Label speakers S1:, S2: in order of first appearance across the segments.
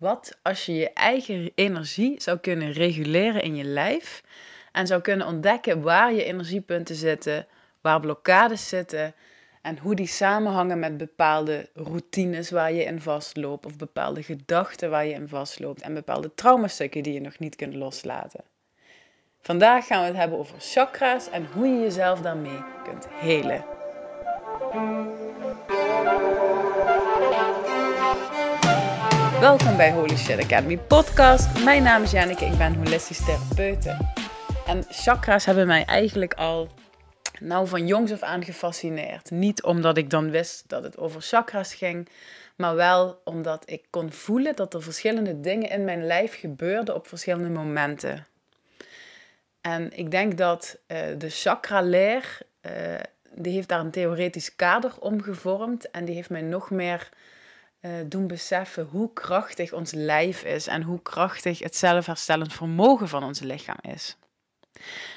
S1: Wat als je je eigen energie zou kunnen reguleren in je lijf en zou kunnen ontdekken waar je energiepunten zitten, waar blokkades zitten en hoe die samenhangen met bepaalde routines waar je in vastloopt of bepaalde gedachten waar je in vastloopt en bepaalde traumastukken die je nog niet kunt loslaten. Vandaag gaan we het hebben over chakra's en hoe je jezelf daarmee kunt helen. Welkom bij Holy Shit Academy podcast. Mijn naam is Janneke, ik ben holistisch therapeute. En chakra's hebben mij eigenlijk al nou van jongs af aan gefascineerd. Niet omdat ik dan wist dat het over chakra's ging, maar wel omdat ik kon voelen dat er verschillende dingen in mijn lijf gebeurden op verschillende momenten. En ik denk dat uh, de chakra-leer, uh, die heeft daar een theoretisch kader om gevormd en die heeft mij nog meer uh, doen beseffen hoe krachtig ons lijf is en hoe krachtig het zelfherstellend vermogen van ons lichaam is.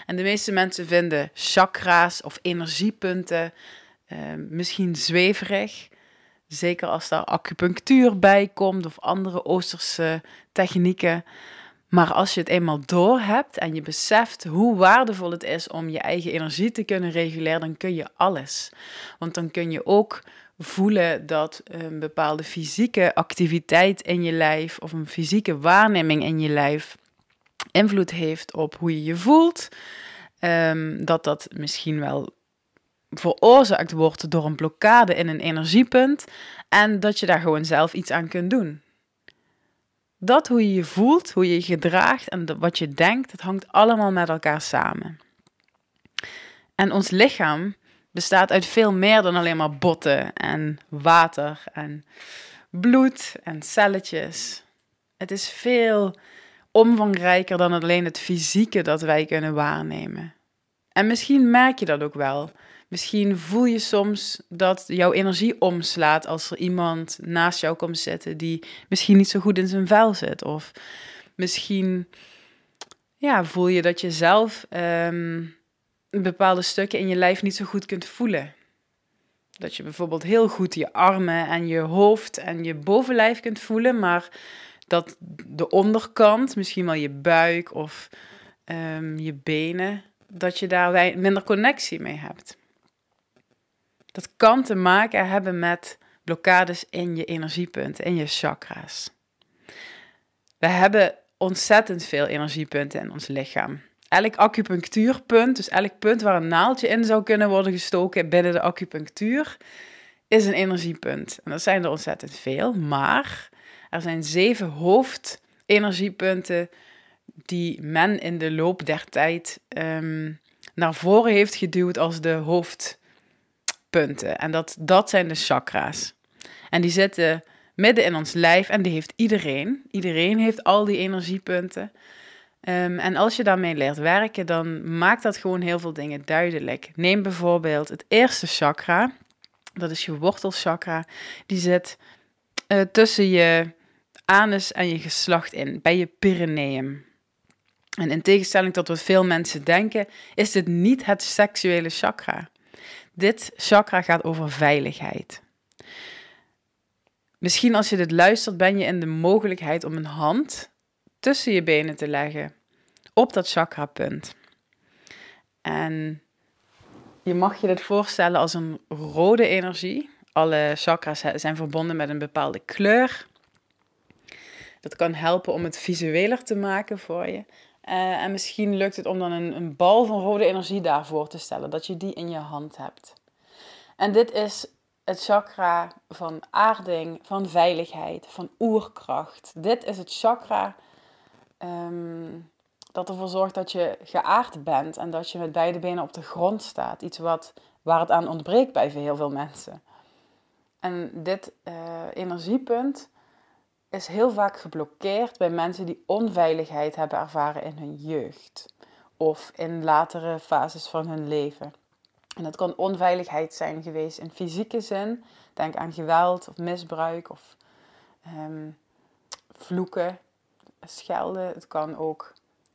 S1: En de meeste mensen vinden chakra's of energiepunten uh, misschien zweverig. Zeker als daar acupunctuur bij komt of andere Oosterse technieken. Maar als je het eenmaal door hebt en je beseft hoe waardevol het is om je eigen energie te kunnen reguleren, dan kun je alles. Want dan kun je ook voelen dat een bepaalde fysieke activiteit in je lijf of een fysieke waarneming in je lijf invloed heeft op hoe je je voelt. Um, dat dat misschien wel veroorzaakt wordt door een blokkade in een energiepunt en dat je daar gewoon zelf iets aan kunt doen. Dat hoe je je voelt, hoe je je gedraagt en wat je denkt, het hangt allemaal met elkaar samen. En ons lichaam bestaat uit veel meer dan alleen maar botten en water en bloed en celletjes. Het is veel omvangrijker dan alleen het fysieke dat wij kunnen waarnemen. En misschien merk je dat ook wel. Misschien voel je soms dat jouw energie omslaat als er iemand naast jou komt zitten die misschien niet zo goed in zijn vel zit. Of misschien ja, voel je dat je zelf um, bepaalde stukken in je lijf niet zo goed kunt voelen. Dat je bijvoorbeeld heel goed je armen en je hoofd en je bovenlijf kunt voelen, maar dat de onderkant, misschien wel je buik of um, je benen, dat je daar minder connectie mee hebt. Dat kan te maken hebben met blokkades in je energiepunten, in je chakra's. We hebben ontzettend veel energiepunten in ons lichaam elk acupunctuurpunt, dus elk punt waar een naaldje in zou kunnen worden gestoken binnen de acupunctuur, is een energiepunt. En dat zijn er ontzettend veel, maar er zijn zeven hoofdenergiepunten die men in de loop der tijd um, naar voren heeft geduwd als de hoofdpunten. En dat, dat zijn de chakra's. En die zitten midden in ons lijf en die heeft iedereen. Iedereen heeft al die energiepunten. Um, en als je daarmee leert werken, dan maakt dat gewoon heel veel dingen duidelijk. Neem bijvoorbeeld het eerste chakra, dat is je wortelchakra. Die zit uh, tussen je anus en je geslacht in, bij je perineum. En in tegenstelling tot wat veel mensen denken, is dit niet het seksuele chakra. Dit chakra gaat over veiligheid. Misschien als je dit luistert, ben je in de mogelijkheid om een hand tussen je benen te leggen op dat chakrapunt. En je mag je dit voorstellen als een rode energie. Alle chakras zijn verbonden met een bepaalde kleur. Dat kan helpen om het visueler te maken voor je. Uh, en misschien lukt het om dan een, een bal van rode energie daarvoor te stellen, dat je die in je hand hebt. En dit is het chakra van aarding, van veiligheid, van oerkracht. Dit is het chakra um, dat ervoor zorgt dat je geaard bent en dat je met beide benen op de grond staat. Iets wat, waar het aan ontbreekt bij heel veel mensen. En dit uh, energiepunt is heel vaak geblokkeerd bij mensen die onveiligheid hebben ervaren in hun jeugd of in latere fases van hun leven. En dat kan onveiligheid zijn geweest in fysieke zin. Denk aan geweld of misbruik of um, vloeken, schelden. Het kan ook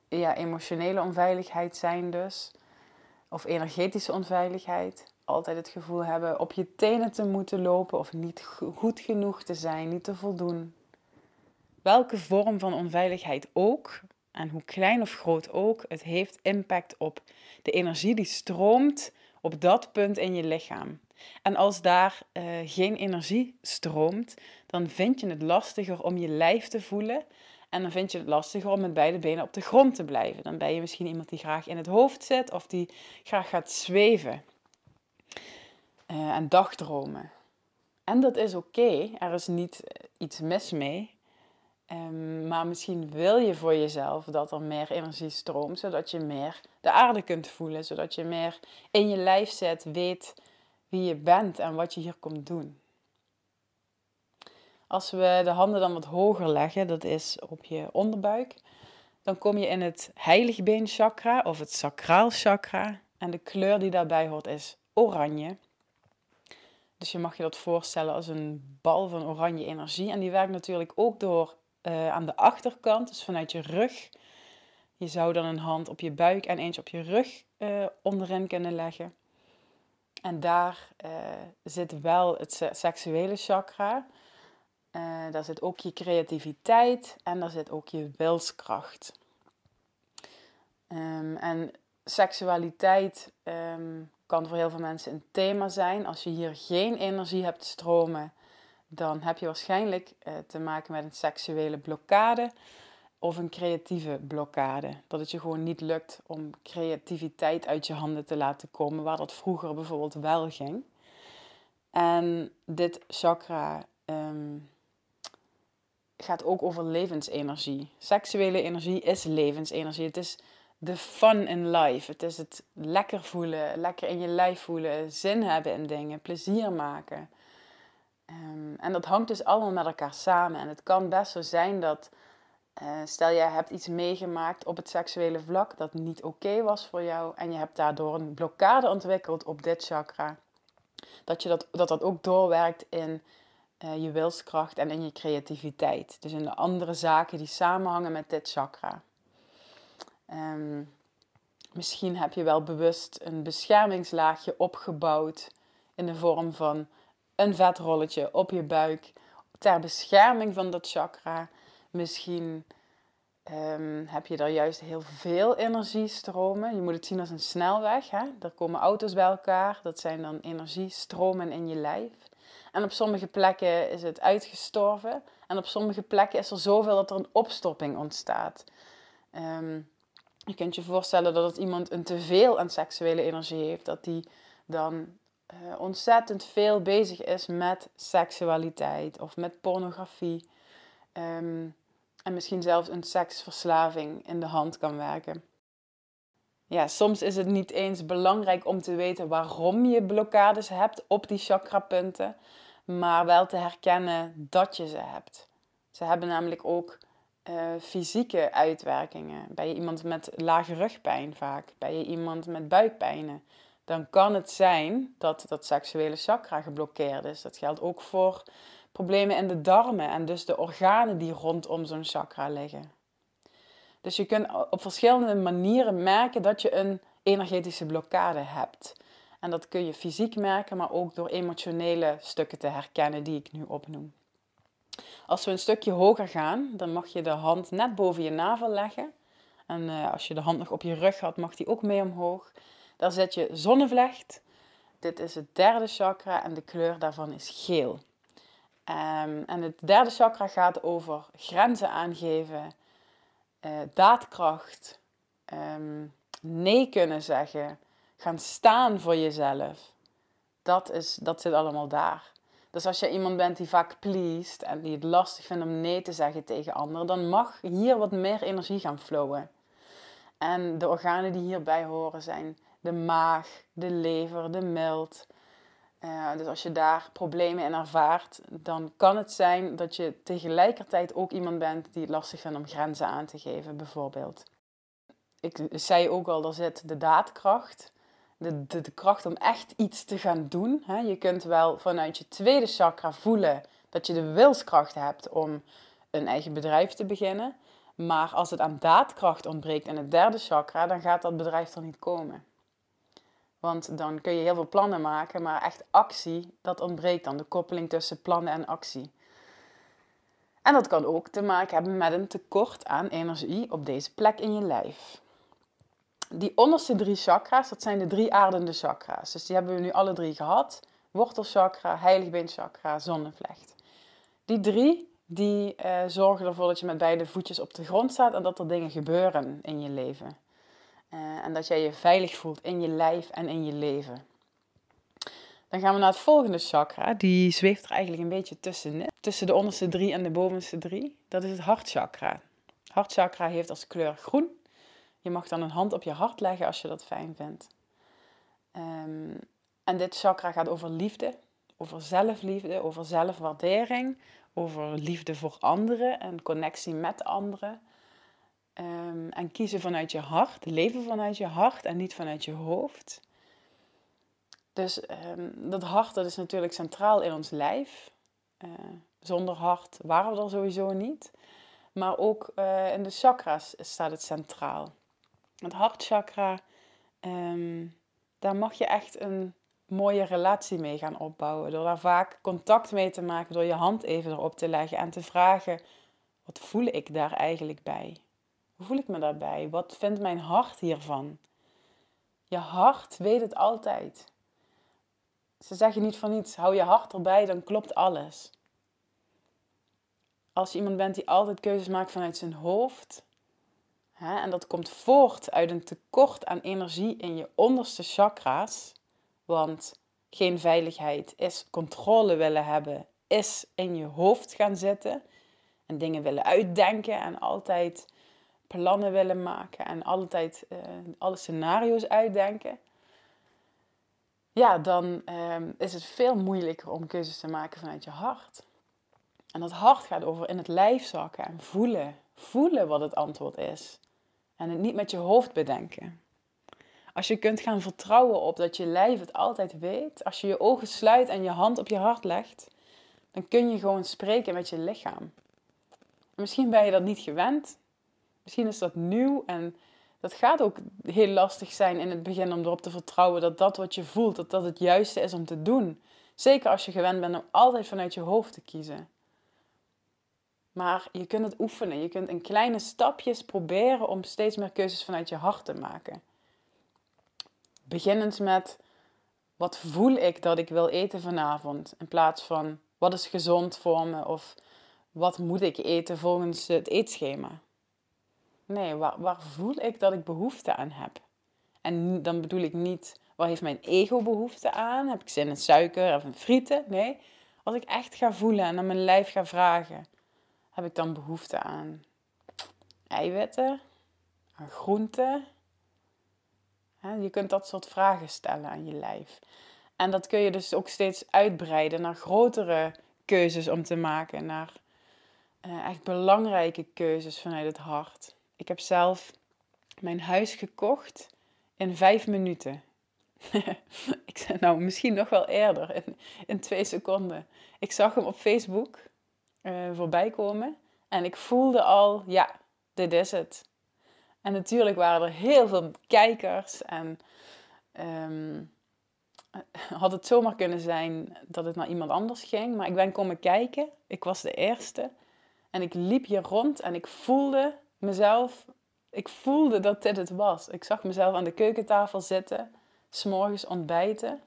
S1: ja, emotionele onveiligheid zijn dus. Of energetische onveiligheid. Altijd het gevoel hebben op je tenen te moeten lopen of niet goed genoeg te zijn, niet te voldoen. welke vorm van onveiligheid ook, en hoe klein of groot ook, het heeft impact op de energie die stroomt op dat punt in je lichaam. En als daar uh, geen energie stroomt, dan vind je het lastiger om je lijf te voelen. En dan vind je het lastiger om met beide benen op de grond te blijven. Dan ben je misschien iemand die graag in het hoofd zit of die graag gaat zweven uh, en dagdromen. En dat is oké, er is niet iets mis mee. Um, maar misschien wil je voor jezelf dat er meer energie stroomt, zodat je meer de aarde kunt voelen, zodat je meer in je lijf zet, weet wie je bent en wat je hier komt doen. Als we de handen dan wat hoger leggen, dat is op je onderbuik, dan kom je in het heiligbeen chakra of het sacraal chakra. En de kleur die daarbij hoort is oranje. Dus je mag je dat voorstellen als een bal van oranje energie. En die werkt natuurlijk ook door uh, aan de achterkant, dus vanuit je rug. Je zou dan een hand op je buik en eentje op je rug uh, onderin kunnen leggen. En daar uh, zit wel het seksuele chakra. Daar zit ook je creativiteit en daar zit ook je wilskracht. Um, en seksualiteit um, kan voor heel veel mensen een thema zijn. Als je hier geen energie hebt stromen, dan heb je waarschijnlijk uh, te maken met een seksuele blokkade of een creatieve blokkade. Dat het je gewoon niet lukt om creativiteit uit je handen te laten komen, waar dat vroeger bijvoorbeeld wel ging. En dit chakra um, gaat ook over levensenergie. Seksuele energie is levensenergie. Het is de fun in life. Het is het lekker voelen, lekker in je lijf voelen, zin hebben in dingen, plezier maken. Um, en dat hangt dus allemaal met elkaar samen. En het kan best zo zijn dat, uh, stel jij hebt iets meegemaakt op het seksuele vlak dat niet oké was voor jou en je hebt daardoor een blokkade ontwikkeld op dit chakra, dat je dat, dat, dat ook doorwerkt in uh, je wilskracht en in je creativiteit. Dus in de andere zaken die samenhangen met dit chakra. Um, misschien heb je wel bewust een beschermingslaagje opgebouwd in de vorm van een vetrolletje op je buik ter bescherming van dat chakra. Misschien um, heb je daar juist heel veel energiestromen. Je moet het zien als een snelweg. Hè? Er komen auto's bij elkaar. Dat zijn dan energiestromen in je lijf. En op sommige plekken is het uitgestorven. En op sommige plekken is er zoveel dat er een opstopping ontstaat. Um, je kunt je voorstellen dat het iemand een teveel aan seksuele energie heeft. Dat die dan uh, ontzettend veel bezig is met seksualiteit of met pornografie. Um, en misschien zelfs een seksverslaving in de hand kan werken. Ja, soms is het niet eens belangrijk om te weten waarom je blokkades hebt op die chakrapunten, maar wel te herkennen dat je ze hebt. Ze hebben namelijk ook uh, fysieke uitwerkingen. Je iemand met lage rugpijn vaak? Je iemand met buikpijnen? dan kan het zijn dat dat seksuele chakra geblokkeerd is. Dat geldt ook voor problemen in de darmen en dus de organen die rondom zo'n chakra liggen. Dus je kunt op verschillende manieren merken dat je een energetische blokkade hebt. En dat kun je fysiek merken, maar ook door emotionele stukken te herkennen die ik nu opnoem. Als we een stukje hoger gaan, dan mag je de hand net boven je navel leggen. En uh, als je de hand nog op je rug had, mag die ook mee omhoog. Daar zet je zonnevlecht. Dit is het derde chakra en de kleur daarvan is geel. Um, en het derde chakra gaat over grenzen aangeven, uh, daadkracht, um, nee kunnen zeggen, gaan staan voor jezelf. Dat, is, dat zit allemaal daar. Dus als je iemand bent die vaak pleased en die het lastig vindt om nee te zeggen tegen anderen, dan mag hier wat meer energie gaan flowen. En de organen die hierbij horen zijn de maag, de lever, de milt. Uh, dus als je daar problemen in ervaart, dan kan het zijn dat je tegelijkertijd ook iemand bent die het lastig vindt om grenzen aan te geven, bijvoorbeeld. Ik zei ook al, er zit de daadkracht, de, de, kracht om echt iets te gaan doen. Hè. Je kunt wel vanuit je tweede chakra voelen dat je de wilskracht hebt om een eigen bedrijf te beginnen. Maar als het aan daadkracht ontbreekt in het derde chakra, dan gaat dat bedrijf er niet komen. Want dan kun je heel veel plannen maken, maar echt actie, dat ontbreekt dan. De koppeling tussen plannen en actie. En dat kan ook te maken hebben met een tekort aan energie op deze plek in je lijf. Die onderste drie chakra's, dat zijn de drie aardende chakra's. Dus die hebben we nu alle drie gehad. Wortelchakra, heiligbeenchakra, zonnevlecht. Die drie, die uh, zorgen ervoor dat je met beide voetjes op de grond staat en dat er dingen gebeuren in je leven. Uh, en dat jij je veilig voelt in je lijf en in je leven. Dan gaan we naar het volgende chakra. Die zweeft er eigenlijk een beetje tussenin. Tussen de onderste drie en de bovenste drie. Dat is het hartchakra. Hartchakra heeft als kleur groen. Je mag dan een hand op je hart leggen als je dat fijn vindt. Um, en dit chakra gaat over liefde, over zelfliefde, over zelfwaardering, over liefde voor anderen en connectie met anderen. Um, en kiezen vanuit je hart, leven vanuit je hart en niet vanuit je hoofd. Dus um, dat hart dat is natuurlijk centraal in ons lijf. Uh, zonder hart waren we er sowieso niet. Maar ook uh, in de chakras staat het centraal. Het hartchakra, um, daar mag je echt een mooie relatie mee gaan opbouwen. Door daar vaak contact mee te maken, door je hand even erop te leggen en te vragen: wat voel ik daar eigenlijk bij? Hoe voel ik me daarbij? Wat vindt mijn hart hiervan? Je hart weet het altijd. Ze zeggen niet van niets, hou je hart erbij, dan klopt alles. Als je iemand bent die altijd keuzes maakt vanuit zijn hoofd, en dat komt voort uit een tekort aan energie in je onderste chakra's, want geen veiligheid is controle willen hebben, is in je hoofd gaan zitten en dingen willen uitdenken en altijd plannen willen maken en altijd uh, alle scenario's uitdenken. Ja, dan uh, is het veel moeilijker om keuzes te maken vanuit je hart. En dat hart gaat over in het lijf zakken en voelen. Voelen wat het antwoord is. En het niet met je hoofd bedenken. Als je kunt gaan vertrouwen op dat je lijf het altijd weet, als je je ogen sluit en je hand op je hart legt, dan kun je gewoon spreken met je lichaam. misschien ben je dat niet gewend. Misschien is dat nieuw en dat gaat ook heel lastig zijn in het begin om erop te vertrouwen dat dat wat je voelt, dat dat het juiste is om te doen. Zeker als je gewend bent om altijd vanuit je hoofd te kiezen. Maar je kunt het oefenen. Je kunt in kleine stapjes proberen om steeds meer keuzes vanuit je hart te maken. Beginnend met wat voel ik dat ik wil eten vanavond, in plaats van wat is gezond voor me of wat moet ik eten volgens het eetschema. Nee, waar, voel ik dat ik behoefte aan heb? En dan bedoel ik niet, waar heeft mijn ego behoefte aan? Heb ik zin in suiker of in frieten? Nee, als ik echt ga voelen en aan mijn lijf ga vragen, heb ik dan behoefte aan eiwitten, aan groenten, je kunt dat soort vragen stellen aan je lijf. En dat kun je dus ook steeds uitbreiden naar grotere keuzes om te maken, naar uh, echt belangrijke keuzes vanuit het hart. Ik heb zelf mijn huis gekocht in vijf minuten. ik zei nou misschien nog wel eerder, in, in twee seconden. Ik zag hem op Facebook uh, voorbij komen en ik voelde al, ja, dit is het. En natuurlijk waren er heel veel kijkers en um, had het zomaar kunnen zijn dat het naar iemand anders ging. Maar ik ben komen kijken. Ik was de eerste. En ik liep hier rond en ik voelde mezelf. Ik voelde dat dit het was. Ik zag mezelf aan de keukentafel zitten, s'morgens ontbijten.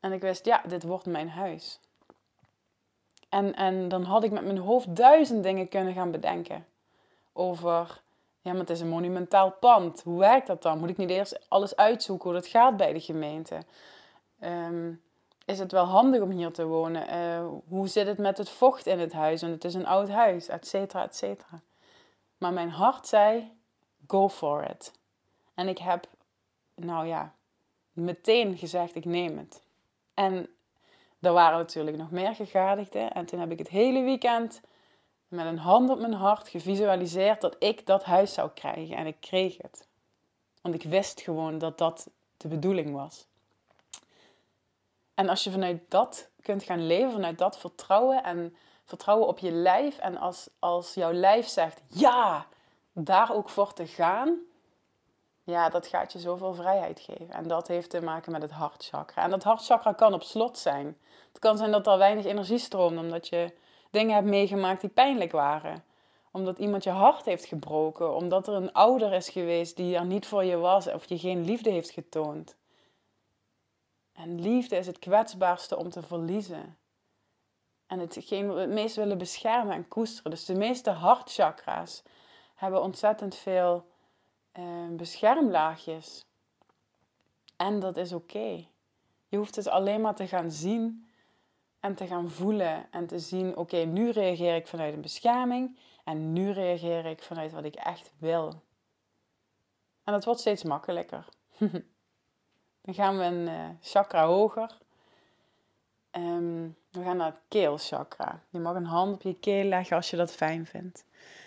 S1: En ik wist, ja, dit wordt mijn huis. En, en dan had ik met mijn hoofd duizend dingen kunnen gaan bedenken over, ja, maar het is een monumentaal pand. Hoe werkt dat dan? Moet ik niet eerst alles uitzoeken hoe dat gaat bij de gemeente? Ehm, is het wel handig om hier te wonen? Uh, hoe zit het met het vocht in het huis? Want het is een oud huis, et cetera, et cetera. Maar mijn hart zei, go for it. En ik heb, nou ja, meteen gezegd, ik neem het. En er waren natuurlijk nog meer gegadigden. En toen heb ik het hele weekend met een hand op mijn hart gevisualiseerd dat ik dat huis zou krijgen. En ik kreeg het. Want ik wist gewoon dat dat de bedoeling was. En als je vanuit dat kunt gaan leven, vanuit dat vertrouwen en vertrouwen op je lijf. En als, als jouw lijf zegt ja, daar ook voor te gaan. Ja, dat gaat je zoveel vrijheid geven. En dat heeft te maken met het hartchakra. En dat hartchakra kan op slot zijn. Het kan zijn dat er weinig energie stroomt omdat je dingen hebt meegemaakt die pijnlijk waren. Omdat iemand je hart heeft gebroken. Omdat er een ouder is geweest die er niet voor je was of je geen liefde heeft getoond. En liefde is het kwetsbaarste om te verliezen. En hetgeen we het meest willen beschermen en koesteren. Dus de meeste hartchakra's hebben ontzettend veel uh, beschermlaagjes. En dat is oké. Je hoeft het alleen maar te gaan zien en te gaan voelen en te zien: oké, nu reageer ik vanuit een bescherming en nu reageer ik vanuit wat ik echt wil. En dat wordt steeds makkelijker. Dan gaan we een uh, chakra hoger. Um, we gaan naar het keelchakra. Je mag een hand op je keel leggen als je dat fijn vindt.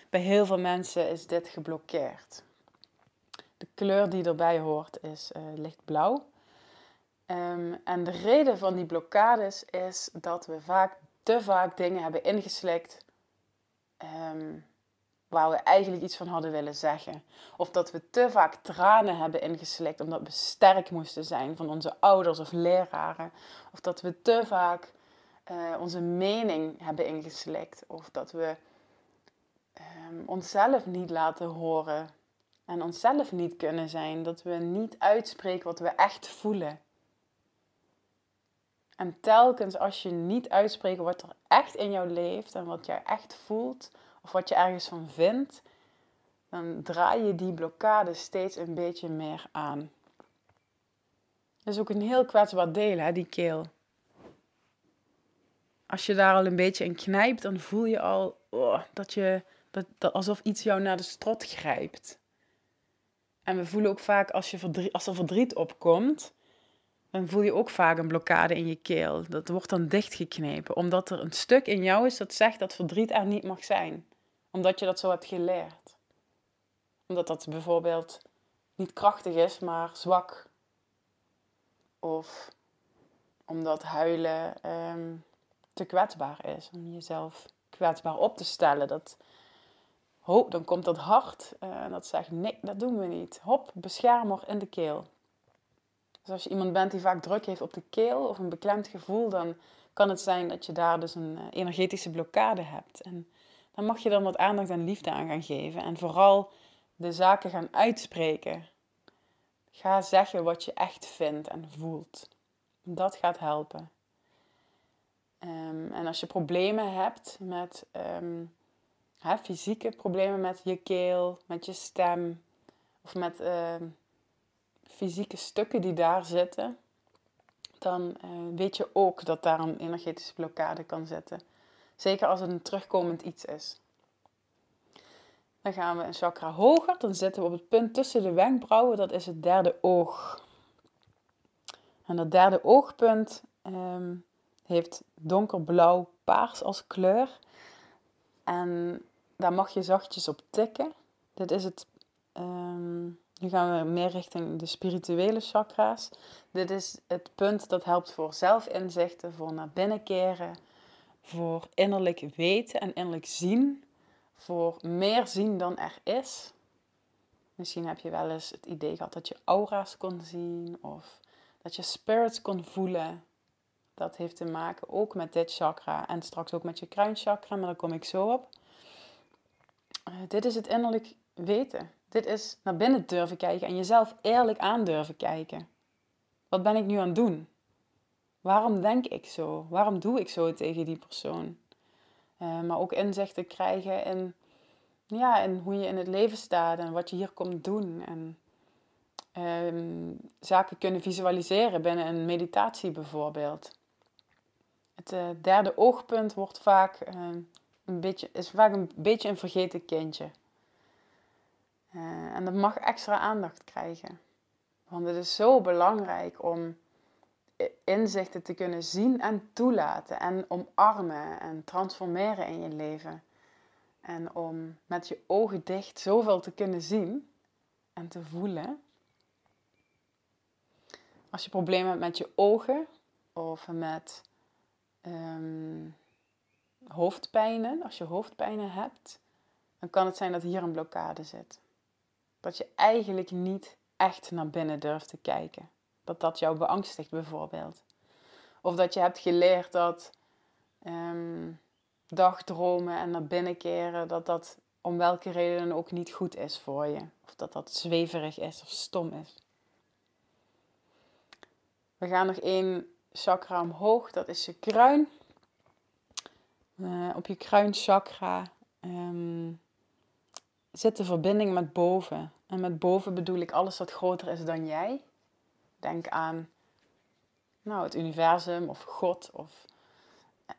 S1: Bij heel veel mensen is dit geblokkeerd. De kleur die erbij hoort is uh, lichtblauw. Um, en de reden van die blokkades is dat we vaak te vaak dingen hebben ingeslikt um, waar we eigenlijk iets van hadden willen zeggen. Of dat we te vaak tranen hebben ingeslikt omdat we sterk moesten zijn van onze ouders of leraren. Of dat we te vaak uh, onze mening hebben ingeslikt. Of dat we um, onszelf niet laten horen en onszelf niet kunnen zijn. Dat we niet uitspreken wat we echt voelen. En telkens als je niet uitspreekt wat er echt in jou leeft en wat jij echt voelt, of wat je ergens van vindt, dan draai je die blokkade steeds een beetje meer aan. Dat is ook een heel kwetsbaar deel, hè, die keel. Als je daar al een beetje in knijpt, dan voel je al oh, dat je, dat, dat, alsof iets jou naar de strot grijpt. En we voelen ook vaak als, je verdriet, als er verdriet opkomt, dan voel je ook vaak een blokkade in je keel. Dat wordt dan dichtgeknepen, omdat er een stuk in jou is dat zegt dat verdriet er niet mag zijn. Omdat je dat zo hebt geleerd. Omdat dat bijvoorbeeld niet krachtig is, maar zwak. Of omdat huilen um, te kwetsbaar is. Om jezelf kwetsbaar op te stellen. Dat, ho, dan komt dat hart uh, en dat zegt, nee, dat doen we niet. Hop, beschermer in de keel. Dus als je iemand bent die vaak druk heeft op de keel of een beklemd gevoel, dan kan het zijn dat je daar dus een eh, energetische blokkade hebt. En dan mag je dan wat aandacht en liefde aan gaan geven. En vooral de zaken gaan uitspreken. Ga zeggen wat je echt vindt en voelt. Dat gaat helpen. Um, en als je problemen hebt met um, fysieke problemen met je keel, met je stem of met uh, fysieke stukken die daar zitten, dan uh, weet je ook dat daar een energetische blokkade kan zitten. Zeker als het een terugkomend iets is. Dan gaan we een chakra hoger. Dan zitten we op het punt tussen de wenkbrauwen. Dat is het derde oog. En dat derde oogpunt um, heeft donkerblauw paars als kleur. En daar mag je zachtjes op tikken. Dit is het um, nu gaan we meer richting de spirituele chakra's. Dit is het punt dat helpt voor zelfinzichten, voor naar binnen keren, voor innerlijk weten en innerlijk zien, voor meer zien dan er is. Misschien heb je wel eens het idee gehad dat je aura's kon zien of dat je spirits kon voelen. Dat heeft te maken ook met dit chakra en straks ook met je kruinchakra, maar daar kom ik zo op. Uh, dit is het innerlijk weten. Dit is naar binnen durven kijken en jezelf eerlijk aan durven kijken. Wat ben ik nu aan het doen? Waarom denk ik zo? Waarom doe ik zo tegen die persoon? Uh, maar ook inzichten krijgen in, ja, in hoe je in het leven staat en wat je hier komt doen. En um, zaken kunnen visualiseren binnen een meditatie bijvoorbeeld. Het uh, derde oogpunt wordt vaak, uh, een beetje, is vaak een beetje een vergeten kindje. Uh, en dat mag extra aandacht krijgen. Want het is zo belangrijk om inzichten te kunnen zien en toelaten en omarmen en transformeren in je leven. En om met je ogen dicht zoveel te kunnen zien en te voelen. Als je problemen hebt met je ogen of met hoofdpijnen, als je hoofdpijnen hebt, dan kan het zijn dat hier een blokkade zit. Dat je eigenlijk niet echt naar binnen durft te kijken. Dat dat jou beangstigt bijvoorbeeld. Of dat je hebt geleerd dat, um, dagdromen en naar binnen keren, dat dat om welke reden ook niet goed is voor je. Of dat dat zweverig is of stom is. We gaan nog één chakra omhoog, dat is je kruin. Uh, op je kruinchakra um, zit de verbinding met boven. En met boven bedoel ik alles wat groter is dan jij. Denk aan nou, het universum of God of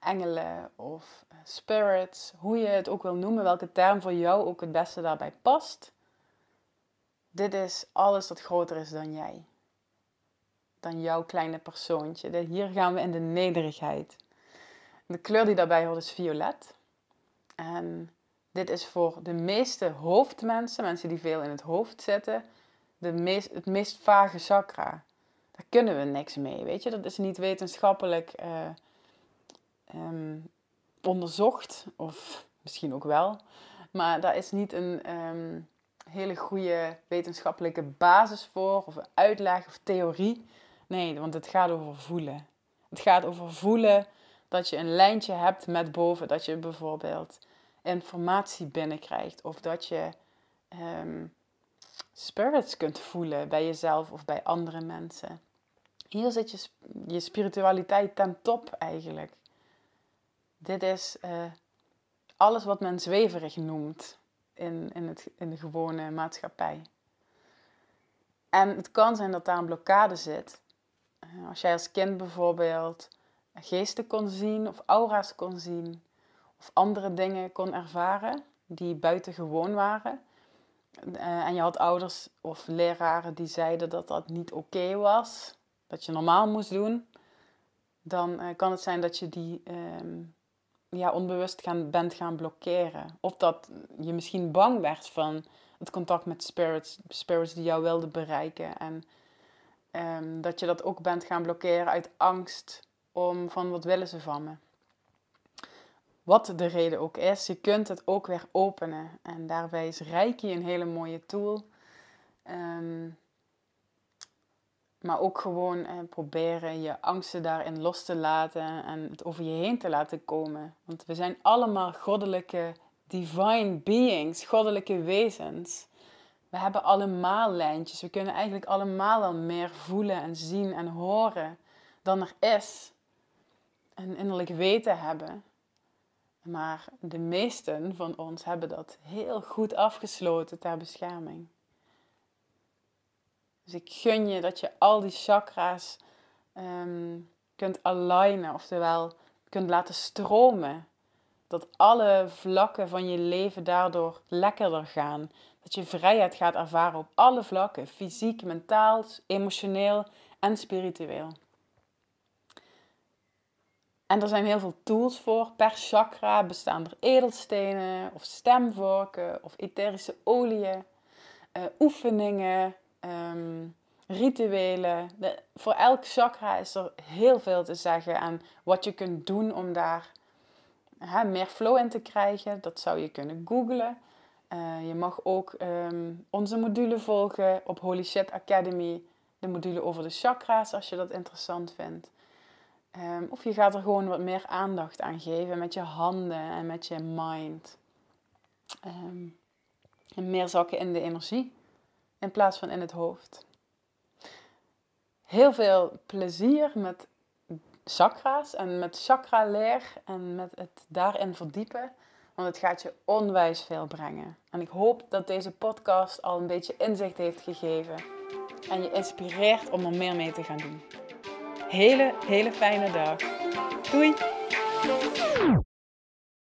S1: engelen of spirits, hoe je het ook wil noemen, welke term voor jou ook het beste daarbij past. Dit is alles wat groter is dan jij. Dan jouw kleine persoontje. Hier gaan we in de nederigheid. De kleur die daarbij hoort is violet. En dit is voor de meeste hoofdmensen, mensen die veel in het hoofd zitten, de meest, het meest vage chakra. Daar kunnen we niks mee, weet je. Dat is niet wetenschappelijk uh, um, onderzocht, of misschien ook wel. Maar daar is niet een um, hele goede wetenschappelijke basis voor, of uitleg of theorie. Nee, want het gaat over voelen. Het gaat over voelen dat je een lijntje hebt met boven. Dat je bijvoorbeeld informatie binnenkrijgt. Of dat je um, spirits kunt voelen bij jezelf of bij andere mensen. Hier zit je, je spiritualiteit ten top eigenlijk. Dit is uh, alles wat men zweverig noemt in, in, het, in de gewone maatschappij. En het kan zijn dat daar een blokkade zit. Uh, als jij als kind bijvoorbeeld geesten kon zien of aura's kon zien of andere dingen kon ervaren die buitengewoon waren. Uh, en je had ouders of leraren die zeiden dat dat niet oké was, dat je normaal moest doen, dan uh, kan het zijn dat je die um, ja, onbewust gaan, bent gaan blokkeren. Of dat je misschien bang werd van het contact met spirits, spirits die jou wilden bereiken. En um, dat je dat ook bent gaan blokkeren uit angst om van wat willen ze van me. Wat de reden ook is, je kunt het ook weer openen. En daarbij is Reiki een hele mooie tool. Um, maar ook gewoon eh, proberen je angsten daarin los te laten en het over je heen te laten komen. Want we zijn allemaal goddelijke, divine beings, goddelijke wezens. We hebben allemaal lijntjes. We kunnen eigenlijk allemaal al meer voelen en zien en horen dan er is. Een innerlijk weten hebben. Maar de meesten van ons hebben dat heel goed afgesloten ter bescherming. Dus ik gun je dat je al die chakra's um, kunt alignen, oftewel kunt laten stromen. Dat alle vlakken van je leven daardoor lekkerder gaan. Dat je vrijheid gaat ervaren op alle vlakken: fysiek, mentaal, emotioneel en spiritueel. En er zijn heel veel tools voor. Per chakra bestaan er edelstenen of stemvorken of etherische oliën, uh, oefeningen, um, rituelen. voor elk chakra is er heel veel te zeggen aan wat je kunt doen om daar hè, meer flow in te krijgen. Dat zou je kunnen googlen. Uh, je mag ook um, onze module volgen op Holy Shit Academy. De module over de chakra's als je dat interessant vindt. Um, of je gaat er gewoon wat meer aandacht aan geven met je handen en met je mind. Um, en meer zakken in de energie in plaats van in het hoofd. Heel veel plezier met chakra's en met chakra-leer en met het daarin verdiepen. Want het gaat je onwijs veel brengen. En ik hoop dat deze podcast al een beetje inzicht heeft gegeven. En je inspireert om er meer mee te gaan doen. Hele, hele fijne dag. Doei!